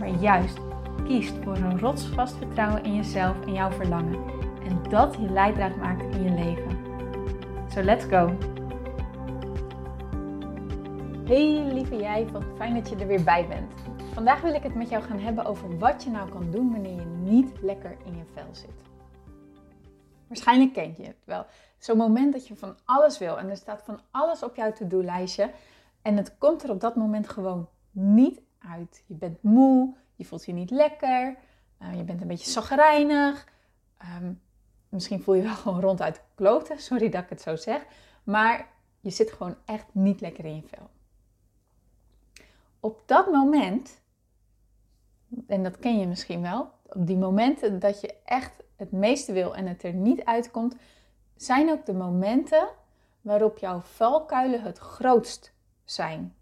maar juist kiest voor een rotsvast vertrouwen in jezelf en jouw verlangen. En dat je leidraad maakt in je leven. So let's go! Hey lieve jij, wat fijn dat je er weer bij bent. Vandaag wil ik het met jou gaan hebben over wat je nou kan doen wanneer je niet lekker in je vel zit. Waarschijnlijk ken je het wel. Zo'n moment dat je van alles wil en er staat van alles op jouw to-do-lijstje en het komt er op dat moment gewoon niet uit. Je bent moe, je voelt je niet lekker, uh, je bent een beetje zagrijnig. Um, misschien voel je wel gewoon ronduit kloten, sorry dat ik het zo zeg. Maar je zit gewoon echt niet lekker in je vel. Op dat moment, en dat ken je misschien wel, op die momenten dat je echt het meeste wil en het er niet uitkomt, zijn ook de momenten waarop jouw valkuilen het grootst zijn.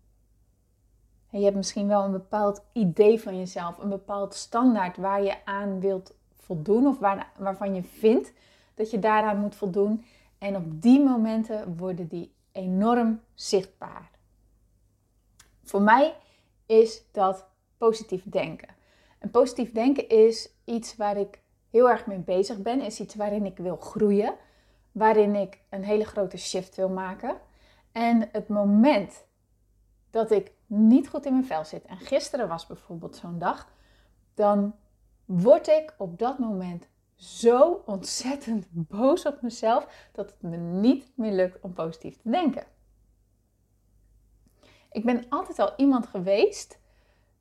Je hebt misschien wel een bepaald idee van jezelf, een bepaald standaard waar je aan wilt voldoen of waar, waarvan je vindt dat je daaraan moet voldoen. En op die momenten worden die enorm zichtbaar. Voor mij is dat positief denken. En positief denken is iets waar ik heel erg mee bezig ben, is iets waarin ik wil groeien, waarin ik een hele grote shift wil maken. En het moment dat ik niet goed in mijn vel zit, en gisteren was bijvoorbeeld zo'n dag, dan word ik op dat moment zo ontzettend boos op mezelf dat het me niet meer lukt om positief te denken. Ik ben altijd al iemand geweest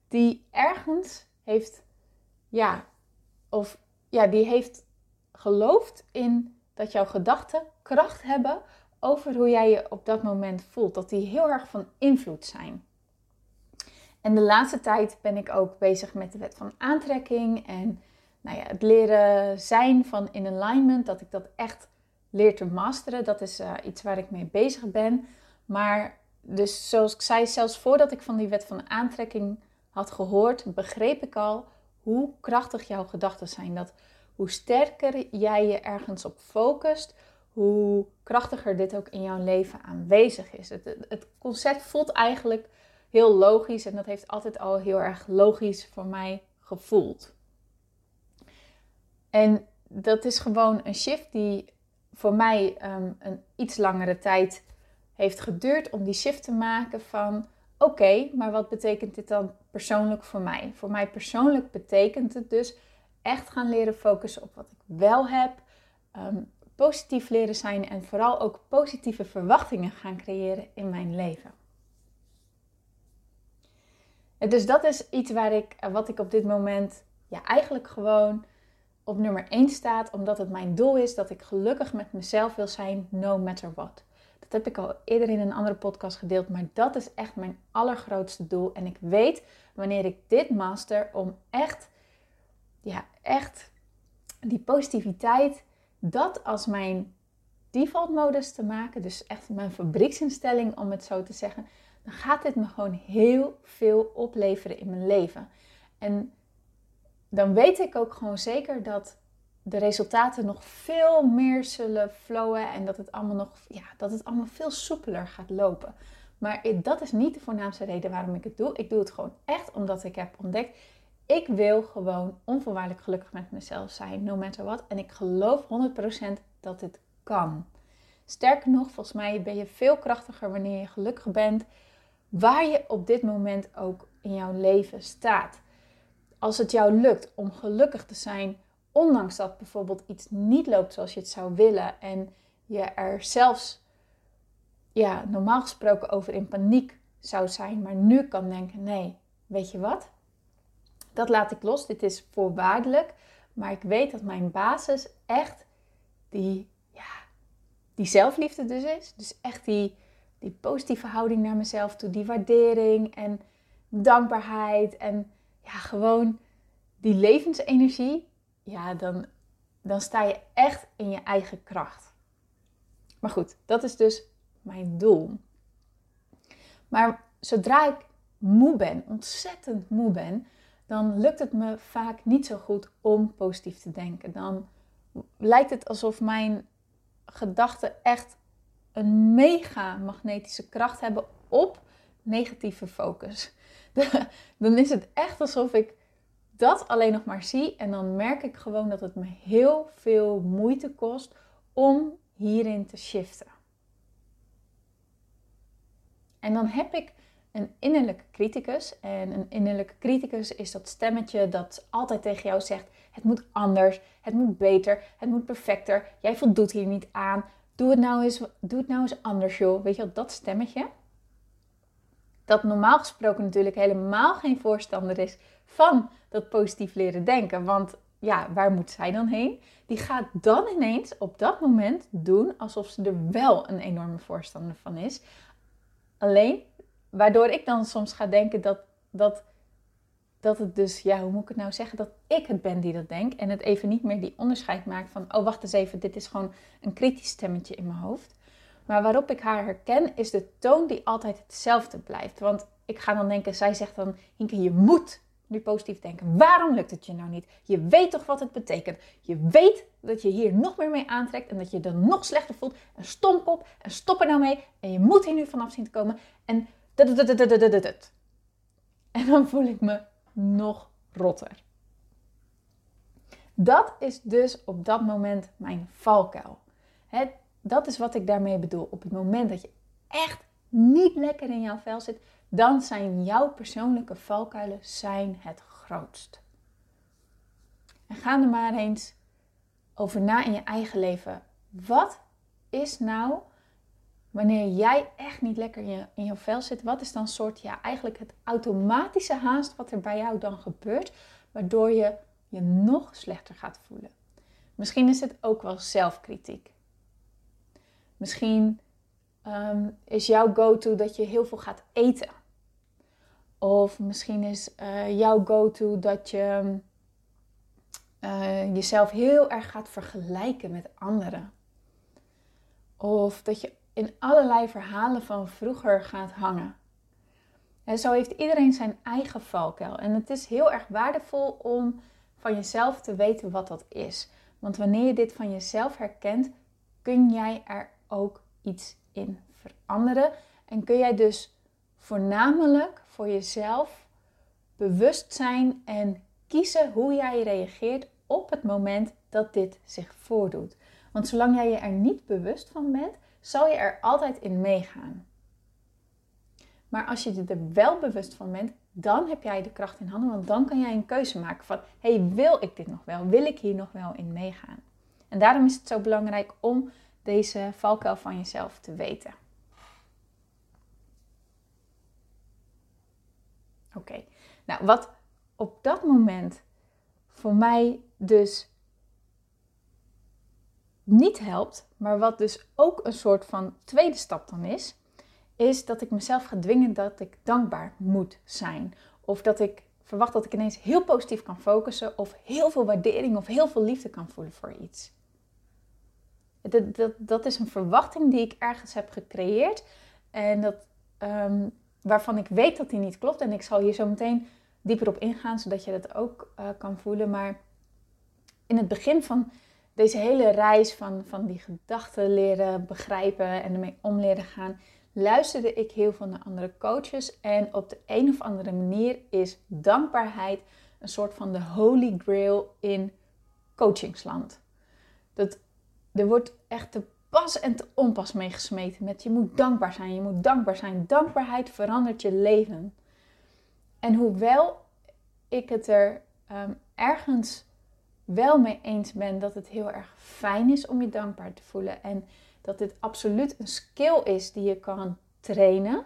die ergens heeft, ja, of ja, die heeft geloofd in dat jouw gedachten kracht hebben over hoe jij je op dat moment voelt. Dat die heel erg van invloed zijn. En de laatste tijd ben ik ook bezig met de wet van aantrekking en nou ja, het leren zijn van in alignment, dat ik dat echt leer te masteren. Dat is uh, iets waar ik mee bezig ben. Maar dus zoals ik zei, zelfs voordat ik van die wet van aantrekking had gehoord, begreep ik al hoe krachtig jouw gedachten zijn. Dat hoe sterker jij je ergens op focust, hoe krachtiger dit ook in jouw leven aanwezig is. Het, het concept voelt eigenlijk heel logisch en dat heeft altijd al heel erg logisch voor mij gevoeld. En dat is gewoon een shift die voor mij um, een iets langere tijd heeft geduurd om die shift te maken van oké, maar wat betekent dit dan persoonlijk voor mij? Voor mij persoonlijk betekent het dus echt gaan leren focussen op wat ik wel heb, um, positief leren zijn en vooral ook positieve verwachtingen gaan creëren in mijn leven. Dus dat is iets waar ik, eh, wat ik op dit moment ja, eigenlijk gewoon op nummer 1 staat, omdat het mijn doel is dat ik gelukkig met mezelf wil zijn, no matter what. Dat heb ik al eerder in een andere podcast gedeeld, maar dat is echt mijn allergrootste doel. En ik weet wanneer ik dit master om echt, ja, echt die positiviteit, dat als mijn default modus te maken, dus echt mijn fabrieksinstelling om het zo te zeggen, dan gaat dit me gewoon heel veel opleveren in mijn leven. En dan weet ik ook gewoon zeker dat de resultaten nog veel meer zullen flowen en dat het allemaal nog, ja, dat het allemaal veel soepeler gaat lopen. Maar dat is niet de voornaamste reden waarom ik het doe. Ik doe het gewoon echt omdat ik heb ontdekt, ik wil gewoon onvoorwaardelijk gelukkig met mezelf zijn, no matter what. En ik geloof 100% dat dit kan. Sterker nog, volgens mij ben je veel krachtiger wanneer je gelukkig bent waar je op dit moment ook in jouw leven staat. Als het jou lukt om gelukkig te zijn, ondanks dat bijvoorbeeld iets niet loopt zoals je het zou willen en je er zelfs ja, normaal gesproken over in paniek zou zijn, maar nu kan denken: nee, weet je wat? Dat laat ik los. Dit is voorwaardelijk. Maar ik weet dat mijn basis echt die, ja, die zelfliefde dus is. Dus echt die, die positieve houding naar mezelf toe, die waardering en dankbaarheid. En ja, gewoon die levensenergie, ja, dan, dan sta je echt in je eigen kracht. Maar goed, dat is dus mijn doel. Maar zodra ik moe ben, ontzettend moe ben, dan lukt het me vaak niet zo goed om positief te denken. Dan lijkt het alsof mijn gedachten echt een mega magnetische kracht hebben op negatieve focus. dan is het echt alsof ik dat alleen nog maar zie en dan merk ik gewoon dat het me heel veel moeite kost om hierin te shiften. En dan heb ik een innerlijke criticus. En een innerlijke criticus is dat stemmetje dat altijd tegen jou zegt: het moet anders, het moet beter, het moet perfecter. Jij voldoet hier niet aan. Doe het nou eens, doe het nou eens anders, joh. Weet je wel, dat stemmetje. Dat normaal gesproken natuurlijk helemaal geen voorstander is van dat positief leren denken. Want ja, waar moet zij dan heen? Die gaat dan ineens op dat moment doen alsof ze er wel een enorme voorstander van is. Alleen, waardoor ik dan soms ga denken dat, dat, dat het dus, ja, hoe moet ik het nou zeggen? Dat ik het ben die dat denk. En het even niet meer die onderscheid maakt van, oh wacht eens even, dit is gewoon een kritisch stemmetje in mijn hoofd. Maar waarop ik haar herken, is de toon die altijd hetzelfde blijft. Want ik ga dan denken, zij zegt dan, Hinke, je moet nu positief denken. Waarom lukt het je nou niet? Je weet toch wat het betekent? Je weet dat je hier nog meer mee aantrekt en dat je er nog slechter voelt. En stomp op en stop er nou mee. En je moet hier nu vanaf zien te komen. En en dan voel ik me nog rotter. Dat is dus op dat moment mijn valkuil. dat is wat ik daarmee bedoel. Op het moment dat je echt niet lekker in jouw vel zit, dan zijn jouw persoonlijke valkuilen zijn het grootst. En ga er maar eens over na in je eigen leven. Wat is nou, wanneer jij echt niet lekker in, je, vel zit, wat is dan soort, ja, eigenlijk het automatische haast wat er bij jou dan gebeurt, waardoor je je nog slechter gaat voelen? Misschien is het ook wel zelfkritiek. Misschien um, is jouw go-to dat je heel veel gaat eten. Of misschien is uh, jouw go-to dat je uh, jezelf heel erg gaat vergelijken met anderen. Of dat je in allerlei verhalen van vroeger gaat hangen. En zo heeft iedereen zijn eigen valkuil. En het is heel erg waardevol om van jezelf te weten wat dat is. Want wanneer je dit van jezelf herkent, kun jij er ook iets in veranderen. En kun jij dus voornamelijk voor jezelf bewust zijn en kiezen hoe jij reageert op het moment dat dit zich voordoet. Want zolang jij je er niet bewust van bent, zal je er altijd in meegaan. Maar als je er wel bewust van bent, dan heb jij de kracht in handen, want dan kan jij een keuze maken van, hey, wil ik dit nog wel? Wil ik hier nog wel in meegaan? En daarom is het zo belangrijk om deze valkuil van jezelf te weten. Oké, nou wat op dat moment voor mij dus niet helpt, maar wat dus ook een soort van tweede stap dan is, is dat ik mezelf ga dwingen dat ik dankbaar moet zijn. Of dat ik verwacht dat ik ineens heel positief kan focussen, of heel veel waardering of heel veel liefde kan voelen voor iets. Dat, dat, dat is een verwachting die ik ergens heb gecreëerd en dat, um, waarvan ik weet dat die niet klopt. En ik zal hier zo meteen dieper op ingaan, zodat je dat ook uh, kan voelen. Maar in het begin van deze hele reis van, van die gedachten leren begrijpen en ermee om leren gaan, luisterde ik heel veel naar andere coaches. En op de een of andere manier is dankbaarheid een soort van de holy grail in coachingsland. Dat, er wordt echt te pas en te onpas meegesmeten met je moet dankbaar zijn, je moet dankbaar zijn. Dankbaarheid verandert je leven. En hoewel ik het er um, ergens wel mee eens ben dat het heel erg fijn is om je dankbaar te voelen en dat dit absoluut een skill is die je kan trainen,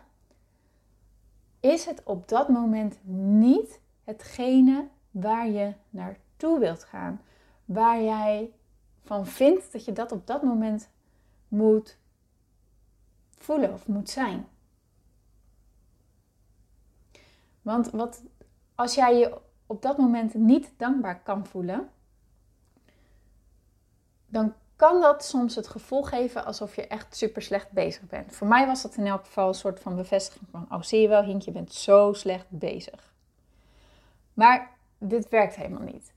is het op dat moment niet hetgene waar je naartoe wilt gaan. Waar jij van vindt dat je dat op dat moment moet voelen of moet zijn. Want wat, als jij je op dat moment niet dankbaar kan voelen, dan kan dat soms het gevoel geven alsof je echt super slecht bezig bent. Voor mij was dat in elk geval een soort van bevestiging van, oh zie je wel Hink, je bent zo slecht bezig. Maar dit werkt helemaal niet.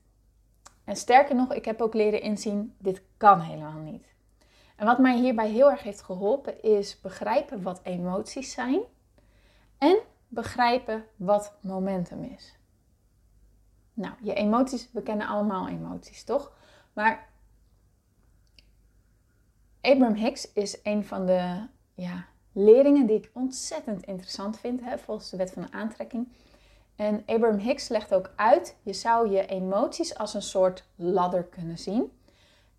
En sterker nog, ik heb ook leren inzien, dit kan helemaal niet. En wat mij hierbij heel erg heeft geholpen is begrijpen wat emoties zijn en begrijpen wat momentum is. Nou, je emoties, we kennen allemaal emoties, toch? Maar Abraham Hicks is een van de ja, leerlingen die ik ontzettend interessant vind, hè, volgens de wet van de aantrekking. En Abraham Hicks legt ook uit, je zou je emoties als een soort ladder kunnen zien.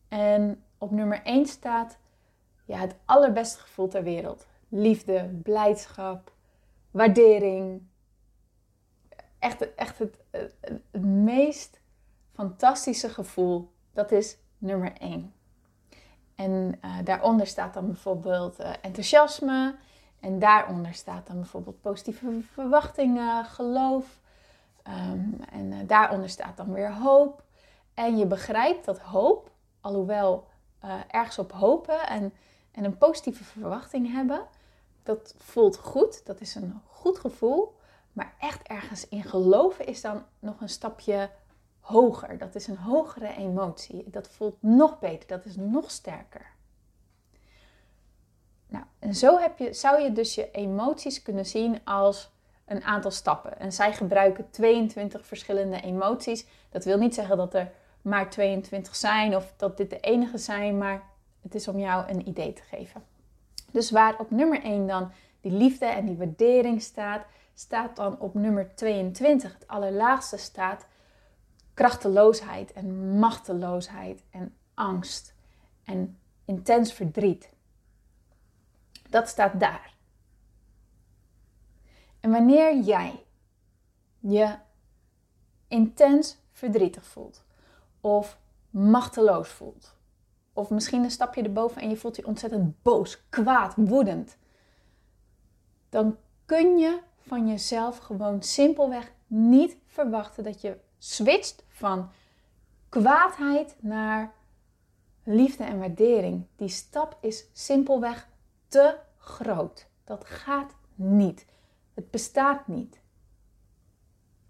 En op nummer 1 staat ja, het allerbeste gevoel ter wereld. Liefde, blijdschap, waardering. Echt, echt het, het, meest fantastische gevoel, dat is nummer 1. En uh, daaronder staat dan bijvoorbeeld uh, enthousiasme. En daaronder staat dan bijvoorbeeld positieve verwachtingen, geloof. Um, en uh, daaronder staat dan weer hoop. En je begrijpt dat hoop, alhoewel ergens op hopen en, en een positieve verwachting hebben, dat voelt goed. Dat is een goed gevoel. Maar echt ergens in geloven is dan nog een stapje hoger. Dat is een hogere emotie. Dat voelt nog beter. Dat is nog sterker. Nou, en zo heb je, zou je dus je emoties kunnen zien als een aantal stappen. En zij gebruiken 22 verschillende emoties. Dat wil niet zeggen dat er maar 22 zijn of dat dit de enige zijn, maar het is om jou een idee te geven. Dus waar op nummer 1 dan die liefde en die waardering staat, staat dan op nummer 22, het allerlaagste staat, krachteloosheid en machteloosheid en angst en intens verdriet. Dat staat daar. En wanneer jij je intens verdrietig voelt of machteloos voelt, of misschien een stapje erboven en je voelt je ontzettend boos, kwaad, woedend, dan kun je van jezelf gewoon simpelweg niet verwachten dat je switcht van kwaadheid naar liefde en waardering. Die stap is simpelweg te groot. Dat gaat niet. Het bestaat niet.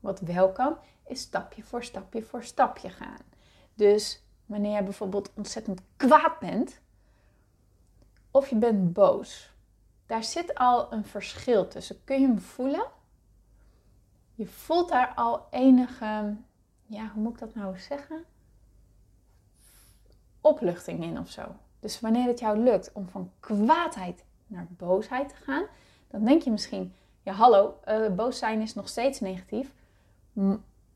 Wat wel kan, is stapje voor stapje voor stapje gaan. Dus wanneer je bijvoorbeeld ontzettend kwaad bent, of je bent boos, daar zit al een verschil tussen. Kun je hem voelen? Je voelt daar al enige, ja, hoe moet ik dat nou zeggen? Opluchting in of zo. Dus wanneer het jou lukt om van kwaadheid naar boosheid te gaan, dan denk je misschien, ja hallo, uh, boos zijn is nog steeds negatief.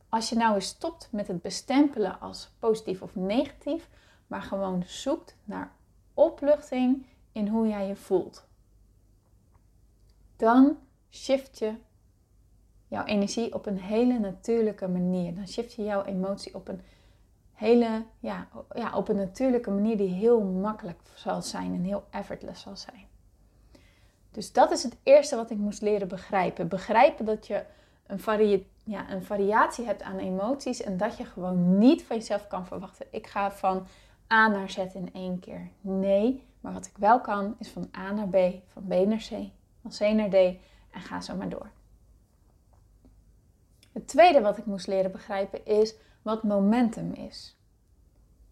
Als je nou eens stopt met het bestempelen als positief of negatief, maar gewoon zoekt naar opluchting in hoe jij je voelt, dan shift je jouw energie op een hele natuurlijke manier. Dan shift je jouw emotie op een hele, ja, ja, op een natuurlijke manier die heel makkelijk zal zijn en heel effortless zal zijn. Dus dat is het eerste wat ik moest leren begrijpen. Begrijpen dat je een, ja, een variatie hebt aan emoties en dat je gewoon niet van jezelf kan verwachten. Ik ga van A naar Z in één keer. Nee, maar wat ik wel kan is van A naar B, van B naar C, van C naar D en ga zo maar door. Het tweede wat ik moest leren begrijpen is wat momentum is.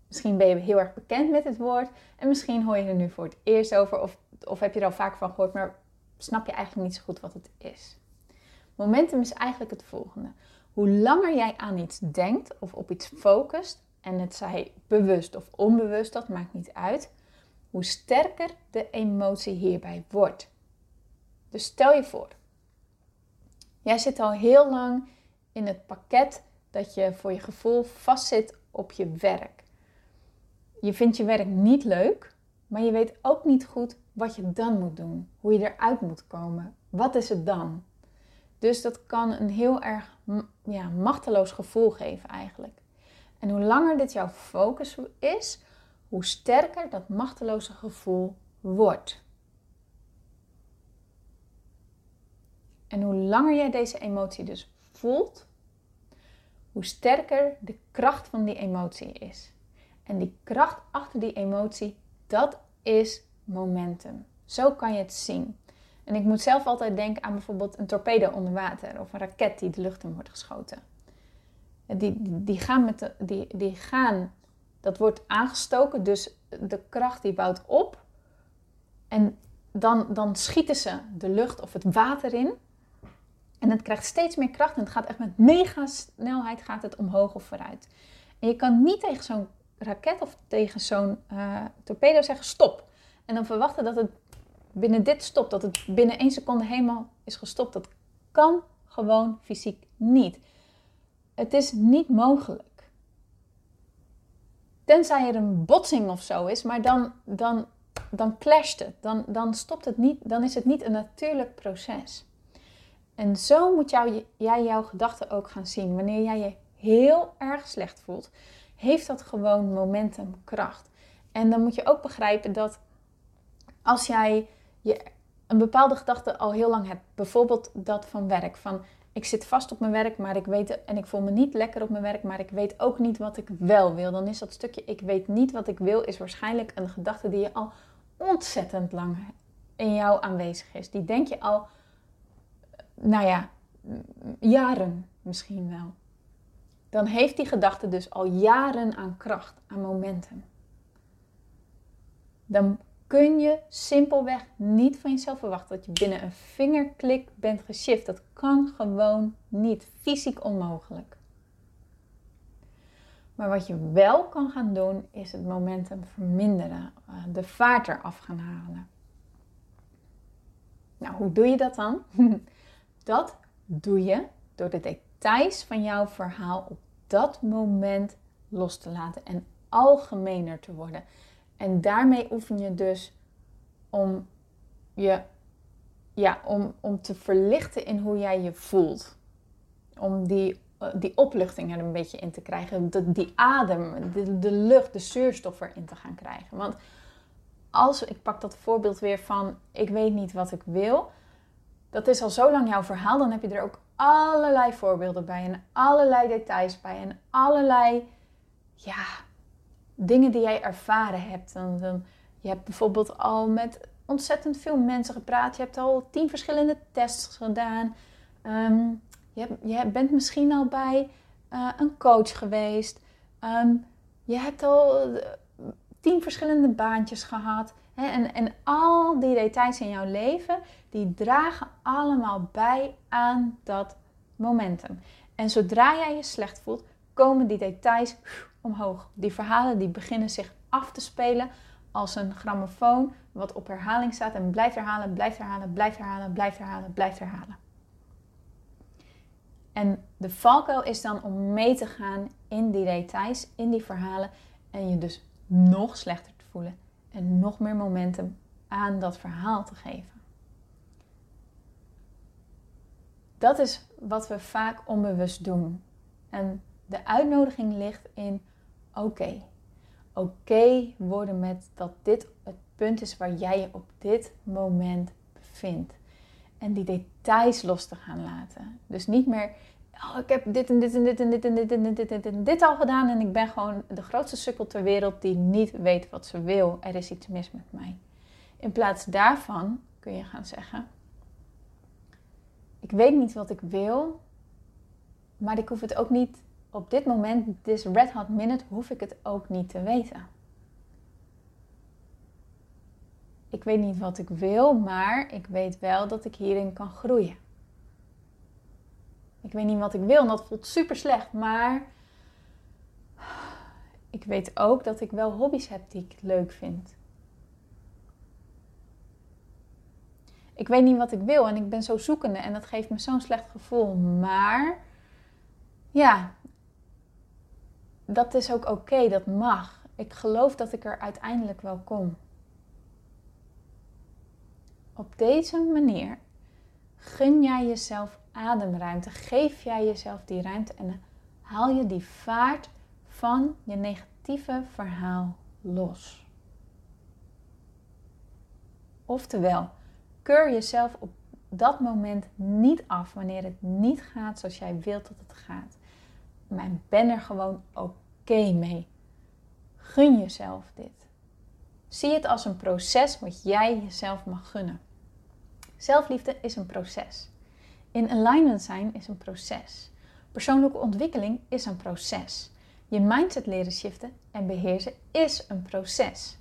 Misschien ben je heel erg bekend met het woord en misschien hoor je er nu voor het eerst over of, of heb je er al vaak van gehoord, maar snap je eigenlijk niet zo goed wat het is. Momentum is eigenlijk het volgende. Hoe langer jij aan iets denkt of op iets focust, en het zij bewust of onbewust, dat maakt niet uit, hoe sterker de emotie hierbij wordt. Dus stel je voor, jij zit al heel lang in het pakket dat je voor je gevoel vastzit op je werk. Je vindt je werk niet leuk, maar je weet ook niet goed wat je dan moet doen, hoe je eruit moet komen. Wat is het dan? Dus dat kan een heel erg ja, machteloos gevoel geven eigenlijk. En hoe langer dit jouw focus is, hoe sterker dat machteloze gevoel wordt. En hoe langer jij deze emotie dus voelt, hoe sterker de kracht van die emotie is. En die kracht achter die emotie, dat is momentum. Zo kan je het zien. En ik moet zelf altijd denken aan bijvoorbeeld een torpedo onder water of een raket die de lucht in wordt geschoten. Die, die, gaan met de, die, die gaan, dat wordt aangestoken, dus de kracht die bouwt op. En dan, dan schieten ze de lucht of het water in. En het krijgt steeds meer kracht en het gaat echt met mega snelheid gaat het omhoog of vooruit. En je kan niet tegen zo'n raket of tegen zo'n uh, torpedo zeggen stop. En dan verwachten dat het binnen dit stopt, dat het binnen één seconde helemaal is gestopt. Dat kan gewoon fysiek niet. Het is niet mogelijk. Tenzij er een botsing of zo is, maar dan, dan, dan clasht het. Dan, dan stopt het niet. Dan is het niet een natuurlijk proces. En zo moet jij jouw gedachten ook gaan zien. Wanneer jij je heel erg slecht voelt, heeft dat gewoon momentum, kracht. En dan moet je ook begrijpen dat als jij je een bepaalde gedachte al heel lang hebt, bijvoorbeeld dat van werk, van ik zit vast op mijn werk, maar ik weet en ik voel me niet lekker op mijn werk, maar ik weet ook niet wat ik wel wil. Dan is dat stukje ik weet niet wat ik wil, is waarschijnlijk een gedachte die je al ontzettend lang in jou aanwezig is. Die denk je al, nou ja, jaren misschien wel. Dan heeft die gedachte dus al jaren aan kracht, aan momentum. Dan kun je simpelweg niet van jezelf verwachten dat je binnen een vingerklik bent geshift. Dat kan gewoon niet. Fysiek onmogelijk. Maar wat je wel kan gaan doen, is het momentum verminderen. Eh, de vaart eraf gaan halen. Nou, hoe doe je dat dan? Dat doe je door de details van jouw verhaal op dat moment los te laten en algemener te worden. En daarmee oefen je dus om je ja, om, om te verlichten in hoe jij je voelt. Om die, eh, die opluchting er een beetje in te krijgen. De, die adem, de, de lucht, de zuurstof erin te gaan krijgen. Want als, ik pak dat voorbeeld weer van, ik weet niet wat ik wil. Dat is al zo lang jouw verhaal. Dan heb je er ook allerlei voorbeelden bij. En allerlei details bij. En allerlei, ja, dingen die jij ervaren hebt. Dan, dan, je hebt bijvoorbeeld al met ontzettend veel mensen gepraat. Je hebt al tien verschillende tests gedaan. Ehm, je, je, bent misschien al bij uh, een coach geweest. Ehm, je hebt al uh, tien verschillende baantjes gehad. En, en al die details in jouw leven, die dragen allemaal bij aan dat momentum. En zodra jij je slecht voelt, komen die details omhoog. Die verhalen die beginnen zich af te spelen als een grammofoon wat op herhaling staat en blijft herhalen, blijft herhalen, blijft herhalen, blijft herhalen, blijft herhalen. En de valkuil is dan om mee te gaan in die details, in die verhalen en je dus nog slechter te voelen en nog meer momentum aan dat verhaal te geven. Dat is wat we vaak onbewust doen. En de uitnodiging ligt in: oké, oké worden met dat dit het punt is waar jij je op dit moment bevindt. En die details los te gaan laten. Dus niet meer, oh, ik heb dit en dit en dit en dit en dit en dit en dit en dit al gedaan en ik ben gewoon de grootste sukkel ter wereld die niet weet wat ze wil. Er is iets mis met mij. In plaats daarvan kun je gaan zeggen, ik weet niet wat ik wil, maar ik hoef het ook niet op dit moment, this red hot minute, hoef ik het ook niet te weten. Ik weet niet wat ik wil, maar ik weet wel dat ik hierin kan groeien. Ik weet niet wat ik wil en dat voelt super slecht, maar ik weet ook dat ik wel hobby's heb die ik leuk vind. Ik weet niet wat ik wil en ik ben zo zoekende en dat geeft me zo'n slecht gevoel. Maar ja, dat is ook oké, dat mag. Ik geloof dat ik er uiteindelijk wel kom. Op deze manier gun jij jezelf ademruimte, geef jij jezelf die ruimte en haal je die vaart van je negatieve verhaal los. Oftewel, keur jezelf op dat moment niet af wanneer het niet gaat zoals jij wilt dat het gaat. maar ben er gewoon oké mee. Gun jezelf dit. Zie het als een proces wat jij jezelf mag gunnen. Zelfliefde is een proces. In alignment zijn is een proces. Persoonlijke ontwikkeling is een proces. Je mindset leren shiften en beheersen is een proces.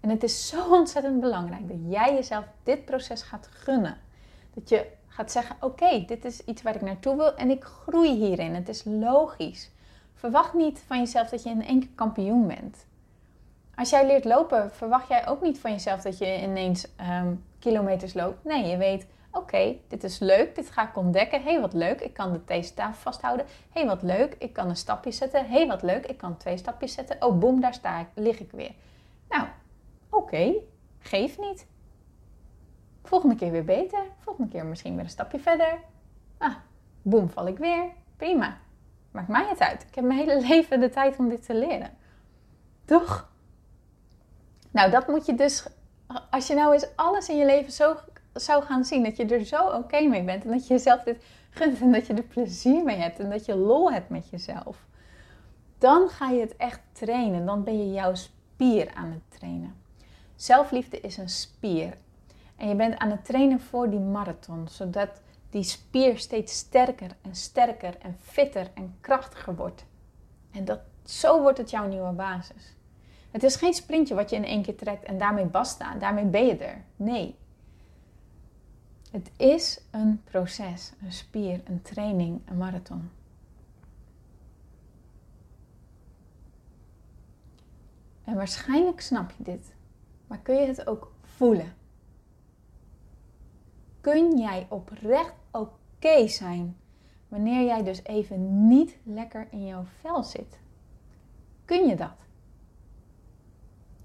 En het is zo ontzettend belangrijk dat jij jezelf dit proces gaat gunnen. Dat je gaat zeggen: Oké, dit is iets waar ik naartoe wil en ik groei hierin. Het is logisch. Verwacht niet van jezelf dat je in één keer kampioen bent. Als jij leert lopen, verwacht jij ook niet van jezelf dat je ineens um, kilometers loopt. Nee, je weet, oké, dit is leuk, dit ga ik ontdekken. Hé, hey, wat leuk, ik kan de theetafel vasthouden. Hé, hey, wat leuk, ik kan een stapje zetten. Hé, hey, wat leuk, ik kan twee stapjes zetten. Oh, boem, daar sta ik, lig ik weer. Nou, oké, geef niet. Volgende keer weer beter. Volgende keer misschien weer een stapje verder. Ah, boem, val ik weer. Prima. Maakt mij het uit. Ik heb mijn hele leven de tijd om dit te leren. Toch? Nou, dat moet je dus, als je nou eens alles in je leven zo zou gaan zien, dat je er zo oké mee bent en dat je jezelf dit gunt en dat je er plezier mee hebt en dat je lol hebt met jezelf, dan ga je het echt trainen. Dan ben je jouw spier aan het trainen. Zelfliefde is een spier. En je bent aan het trainen voor die marathon, zodat die spier steeds sterker en sterker en fitter en krachtiger wordt. En dat, zo wordt het jouw nieuwe basis. Het is geen sprintje wat je in één keer trekt en daarmee basta, daarmee ben je er. Nee. Het is een proces, een spier, een training, een marathon. En waarschijnlijk snap je dit, maar kun je het ook voelen? Kun jij oprecht oké zijn wanneer jij dus even niet lekker in jouw vel zit? Kun je dat?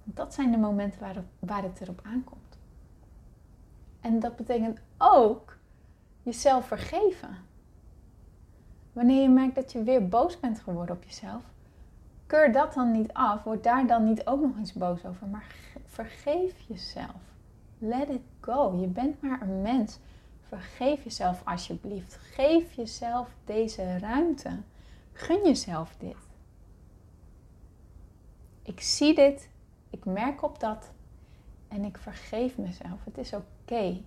Dat zijn de momenten waar waar het erop aankomt. En dat betekent ook jezelf vergeven. Wanneer je merkt dat je weer boos bent geworden op jezelf, keur dat dan niet af. Word daar dan niet ook nog eens boos over. Maar vergeef jezelf. Let it go. Je bent maar een mens. Vergeef jezelf alsjeblieft. Geef jezelf deze ruimte. Gun jezelf dit. Ik zie dit ik merk op dat en ik vergeef mezelf. Het is oké.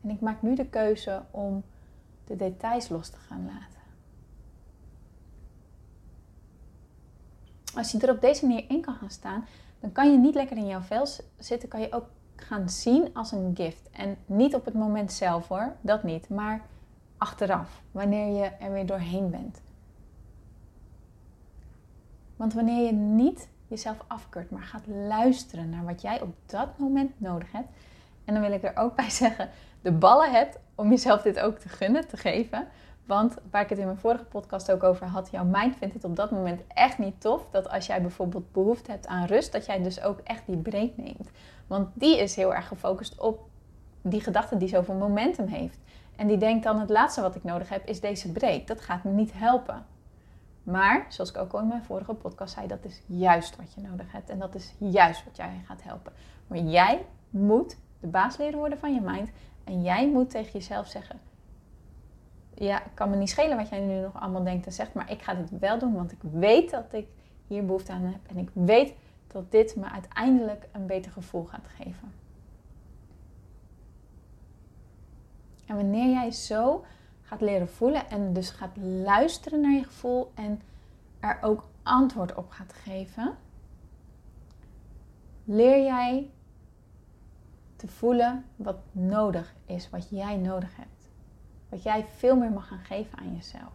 En ik maak nu de keuze om de details los te gaan laten. Als je er op deze manier in kan gaan staan, dan kan je niet lekker in jouw vel zitten, kan je ook gaan zien als een gift. En niet op het moment zelf hoor, dat niet, maar achteraf, wanneer je er weer doorheen bent. Want wanneer je niet jezelf afkeurt, maar gaat luisteren naar wat jij op dat moment nodig hebt. En dan wil ik er ook bij zeggen, de ballen hebt om jezelf dit ook te gunnen, te geven. Want waar ik het in mijn vorige podcast ook over had, jouw mind vindt het op dat moment echt niet tof. Dat als jij bijvoorbeeld behoefte hebt aan rust, dat jij dus ook echt die break neemt. Want die is heel erg gefocust op die gedachte die zoveel momentum heeft. En die denkt dan het laatste wat ik nodig heb is deze break. Dat gaat me niet helpen. Maar, zoals ik ook al in mijn vorige podcast zei, dat is juist wat je nodig hebt. En dat is juist wat jij gaat helpen. Maar jij moet de baas leren worden van je mind. En jij moet tegen jezelf zeggen: Ja, kan me niet schelen wat jij nu nog allemaal denkt en zegt. Maar ik ga dit wel doen, want ik weet dat ik hier behoefte aan heb. En ik weet dat dit me uiteindelijk een beter gevoel gaat geven. En wanneer jij zo gaat leren voelen en dus gaat luisteren naar je gevoel en er ook antwoord op gaat geven, leer jij te voelen wat nodig is, wat jij nodig hebt. Wat jij veel meer mag gaan geven aan jezelf.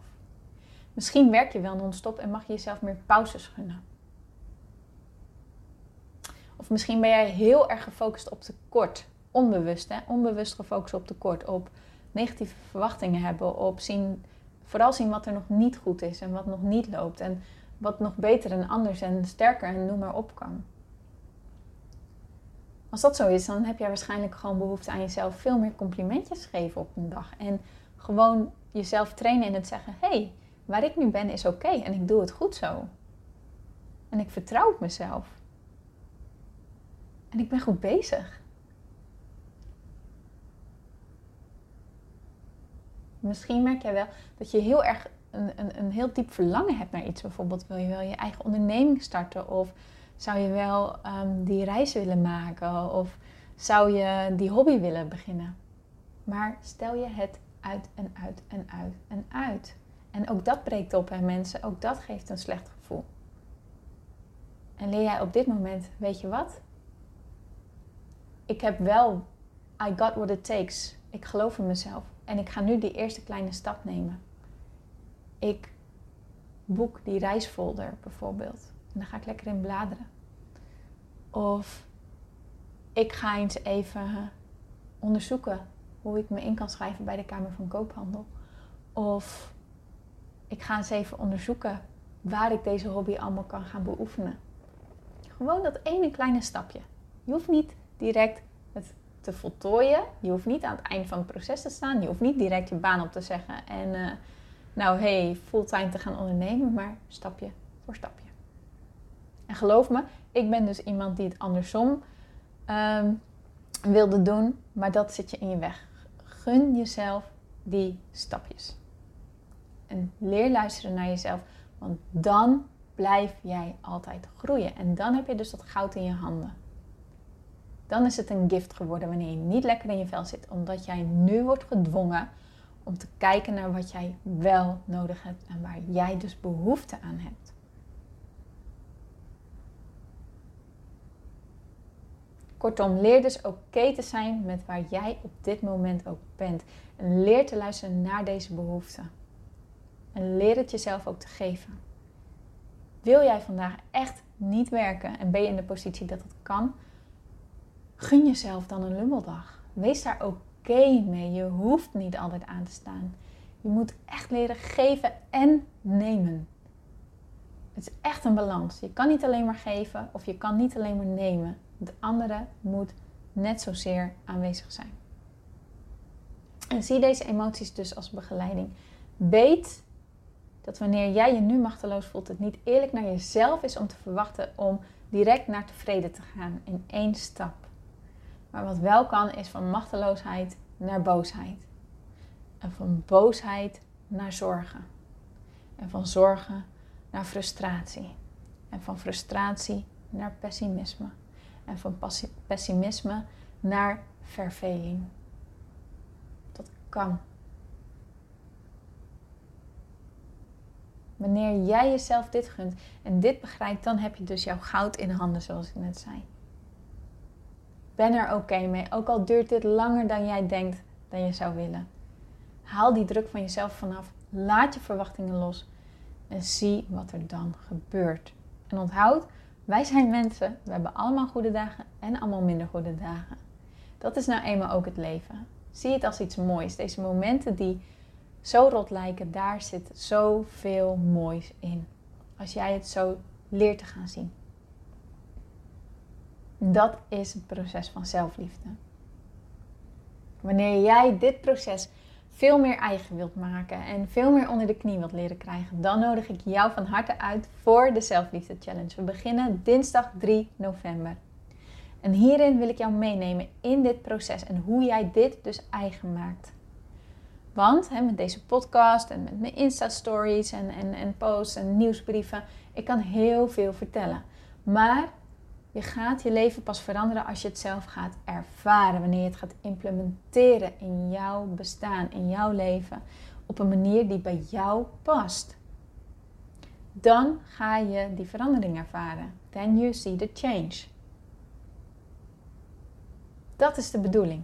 Misschien werk je wel non-stop en mag je jezelf meer pauzes gunnen. Of misschien ben jij heel erg gefocust op tekort. Onbewust, hè? Onbewust gefocust op tekort. Op negatieve verwachtingen hebben op zien, vooral zien wat er nog niet goed is en wat nog niet loopt en wat nog beter en anders en sterker en noem maar op kan. Als dat zo is, dan heb jij waarschijnlijk gewoon behoefte aan jezelf veel meer complimentjes geven op een dag. En gewoon jezelf trainen in het zeggen: hé, hey, waar ik nu ben is oké en ik doe het goed zo. En ik vertrouw op mezelf. En ik ben goed bezig. Misschien merk jij wel dat je heel erg een, een, een heel diep verlangen hebt naar iets. Bijvoorbeeld wil je wel je eigen onderneming starten of zou je wel um, die reis willen maken of zou je die hobby willen beginnen. Maar stel je het uit en uit en uit en uit. En ook dat breekt op bij mensen, ook dat geeft een slecht gevoel. En leer jij op dit moment, weet je wat? Ik heb wel, I got what it takes. Ik geloof in mezelf. En ik ga nu die eerste kleine stap nemen. Ik boek die reisfolder bijvoorbeeld. En dan ga ik lekker in bladeren. Of ik ga eens even onderzoeken hoe ik me in kan schrijven bij de Kamer van Koophandel. Of ik ga eens even onderzoeken waar ik deze hobby allemaal kan gaan beoefenen. Gewoon dat ene kleine stapje. Je hoeft niet direct het te voltooien. Je hoeft niet aan het eind van het proces te staan. Je hoeft niet direct je baan op te zeggen en uh, nou hey, fulltime te gaan ondernemen, maar stapje voor stapje. En geloof me, ik ben dus iemand die het andersom um, wilde doen, maar dat zit je in je weg. Gun jezelf die stapjes. En leer luisteren naar jezelf, want dan blijf jij altijd groeien. En dan heb je dus dat goud in je handen. Dan is het een gift geworden wanneer je niet lekker in je vel zit, omdat jij nu wordt gedwongen om te kijken naar wat jij wel nodig hebt en waar jij dus behoefte aan hebt. Kortom, leer dus oké te zijn met waar jij op dit moment ook bent. En leer te luisteren naar deze behoeften. En leer het jezelf ook te geven. Wil jij vandaag echt niet werken en ben je in de positie dat het kan? Gun jezelf dan een lummeldag. Wees daar oké mee. Je hoeft niet altijd aan te staan. Je moet echt leren geven en nemen. Het is echt een balans. Je kan niet alleen maar geven of je kan niet alleen maar nemen. De andere moet net zozeer aanwezig zijn. En zie deze emoties dus als begeleiding. Weet dat wanneer jij je nu machteloos voelt, het niet eerlijk naar jezelf is om te verwachten om direct naar tevreden te gaan in één stap. Maar wat wel kan, is van machteloosheid naar boosheid. En van boosheid naar zorgen. En van zorgen naar frustratie. En van frustratie naar pessimisme. En van pessimisme naar verveling. Dat kan. Wanneer jij jezelf dit gunt en dit begrijpt, dan heb je dus jouw goud in handen, zoals ik net zei. Ben er oké mee, ook al duurt dit langer dan jij denkt dan je zou willen. Haal die druk van jezelf vanaf, laat je verwachtingen los en zie wat er dan gebeurt. En onthoud, wij zijn mensen, we hebben allemaal goede dagen en allemaal minder goede dagen. Dat is nou eenmaal ook het leven. Zie het als iets moois. Deze momenten die zo rot lijken, daar zit zoveel moois in. Als jij het zo leert te gaan zien. Dat is het proces van zelfliefde. Wanneer jij dit proces veel meer eigen wilt maken en veel meer onder de knie wilt leren krijgen, dan nodig ik jou van harte uit voor de Zelfliefde Challenge. We beginnen dinsdag 3 november. En hierin wil ik jou meenemen in dit proces en hoe jij dit dus eigen maakt. Want hè, met deze podcast en met mijn Insta-stories en, en, en posts en nieuwsbrieven, ik kan heel veel vertellen. Maar je gaat je leven pas veranderen als je het zelf gaat ervaren. Wanneer je het gaat implementeren in jouw bestaan, in jouw leven. Op een manier die bij jou past. Dan ga je die verandering ervaren. Then you see the change. Dat is de bedoeling.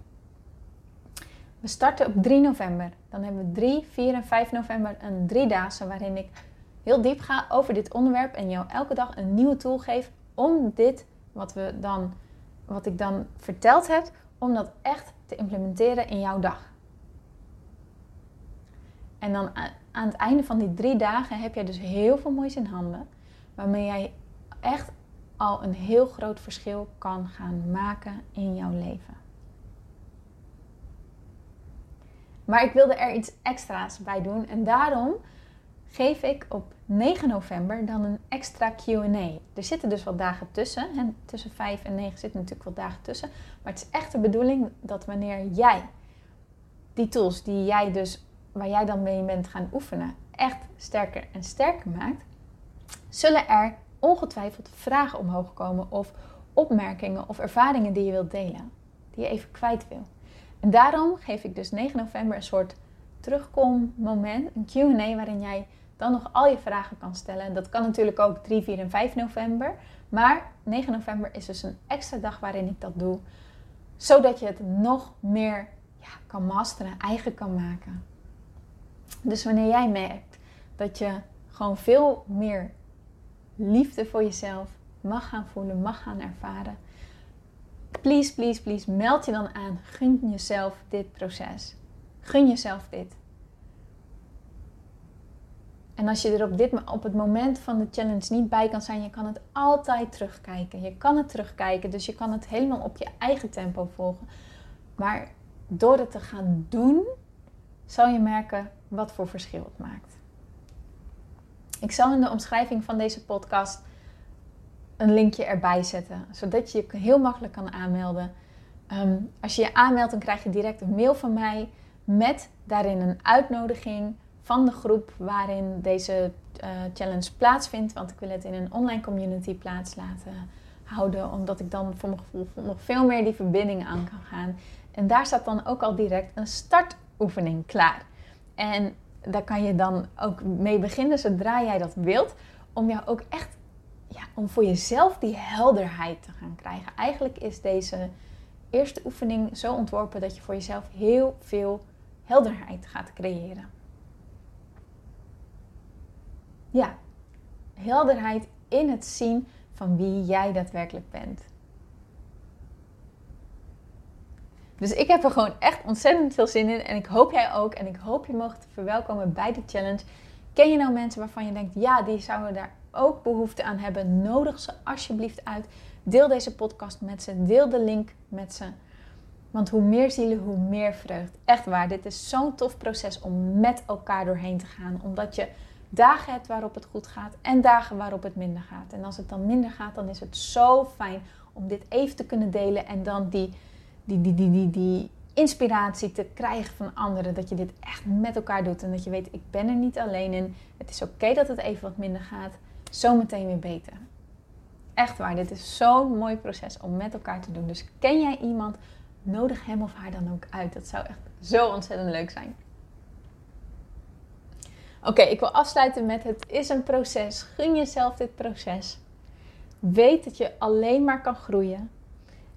We starten op 3 november. Dan hebben we 3, 4 en 5 november een driedaagse waarin ik heel diep ga over dit onderwerp en jou elke dag een nieuwe tool geef om dit wat, we dan, wat ik dan verteld heb, om dat echt te implementeren in jouw dag. En dan aan het einde van die drie dagen heb jij dus heel veel moois in handen, waarmee jij echt al een heel groot verschil kan gaan maken in jouw leven. Maar ik wilde er iets extra's bij doen en daarom geef ik op 9 november dan een extra QA. Er zitten dus wat dagen tussen. En tussen 5 en 9 zitten natuurlijk wat dagen tussen. Maar het is echt de bedoeling dat wanneer jij die tools die jij dus waar jij dan mee bent gaan oefenen echt sterker en sterker maakt, zullen er ongetwijfeld vragen omhoog komen of opmerkingen of ervaringen die je wilt delen, die je even kwijt wil. En daarom geef ik dus 9 november een soort terugkommoment, een Q&A waarin jij dan nog al je vragen kan stellen. Dat kan natuurlijk ook 3, 4 en 5 november. Maar 9 november is dus een extra dag waarin ik dat doe. Zodat je het nog meer ja, kan masteren, eigen kan maken. Dus wanneer jij merkt dat je gewoon veel meer liefde voor jezelf mag gaan voelen, mag gaan ervaren. Please, please, please, meld je dan aan. Gun jezelf dit proces. Gun jezelf dit. En als je er op, dit, op het moment van de challenge niet bij kan zijn, je kan het altijd terugkijken. Je kan het terugkijken, dus je kan het helemaal op je eigen tempo volgen. Maar door het te gaan doen, zal je merken wat voor verschil het maakt. Ik zal in de omschrijving van deze podcast een linkje erbij zetten, zodat je je heel makkelijk kan aanmelden. Ehm, als je je aanmeldt, dan krijg je direct een mail van mij met daarin een uitnodiging van de groep waarin deze uh, challenge plaatsvindt. Want ik wil het in een online community plaats laten houden, omdat ik dan voor mijn gevoel nog veel meer die verbinding aan kan gaan. En daar staat dan ook al direct een startoefening klaar. En daar kan je dan ook mee beginnen zodra jij dat wilt, om jou ook echt, ja, om voor jezelf die helderheid te gaan krijgen. Eigenlijk is deze eerste oefening zo ontworpen dat je voor jezelf heel veel helderheid gaat creëren. Ja, helderheid in het zien van wie jij daadwerkelijk bent. Dus ik heb er gewoon echt ontzettend veel zin in. En ik hoop jij ook. En ik hoop je te verwelkomen bij de challenge. Ken je nou mensen waarvan je denkt, ja, die zouden daar ook behoefte aan hebben? Nodig ze alsjeblieft uit. Deel deze podcast met ze. Deel de link met ze. Want hoe meer zielen, hoe meer vreugd. Echt waar, dit is zo'n tof proces om met elkaar doorheen te gaan. Omdat je dagen hebt waarop het goed gaat en dagen waarop het minder gaat. En als het dan minder gaat, dan is het zo fijn om dit even te kunnen delen en dan die, die, die, die, die, die inspiratie te krijgen van anderen. Dat je dit echt met elkaar doet en dat je weet, ik ben er niet alleen in. Het is oké dat het even wat minder gaat. Zometeen weer beter. Echt waar, dit is zo'n mooi proces om met elkaar te doen. Dus ken jij iemand, nodig hem of haar dan ook uit. Dat zou echt zo ontzettend leuk zijn. Oké, ik wil afsluiten met het is een proces. Gun jezelf dit proces. Weet dat je alleen maar kan groeien.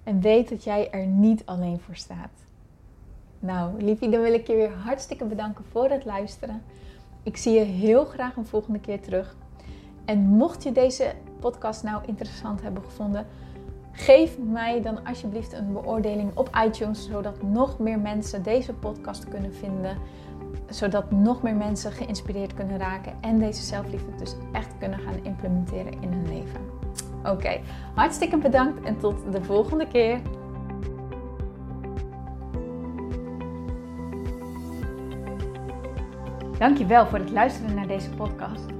En weet dat jij er niet alleen voor staat. Nou, liefie, dan wil ik je weer hartstikke bedanken voor het luisteren. Ik zie je heel graag een volgende keer terug. En mocht je deze podcast nou interessant hebben gevonden, geef mij dan alsjeblieft een beoordeling op iTunes, zodat nog meer mensen deze podcast kunnen vinden zodat nog meer mensen geïnspireerd kunnen raken en deze zelfliefde dus echt kunnen gaan implementeren in hun leven. Oké, hartstikke bedankt en tot de volgende keer. Dankjewel voor het luisteren naar deze podcast.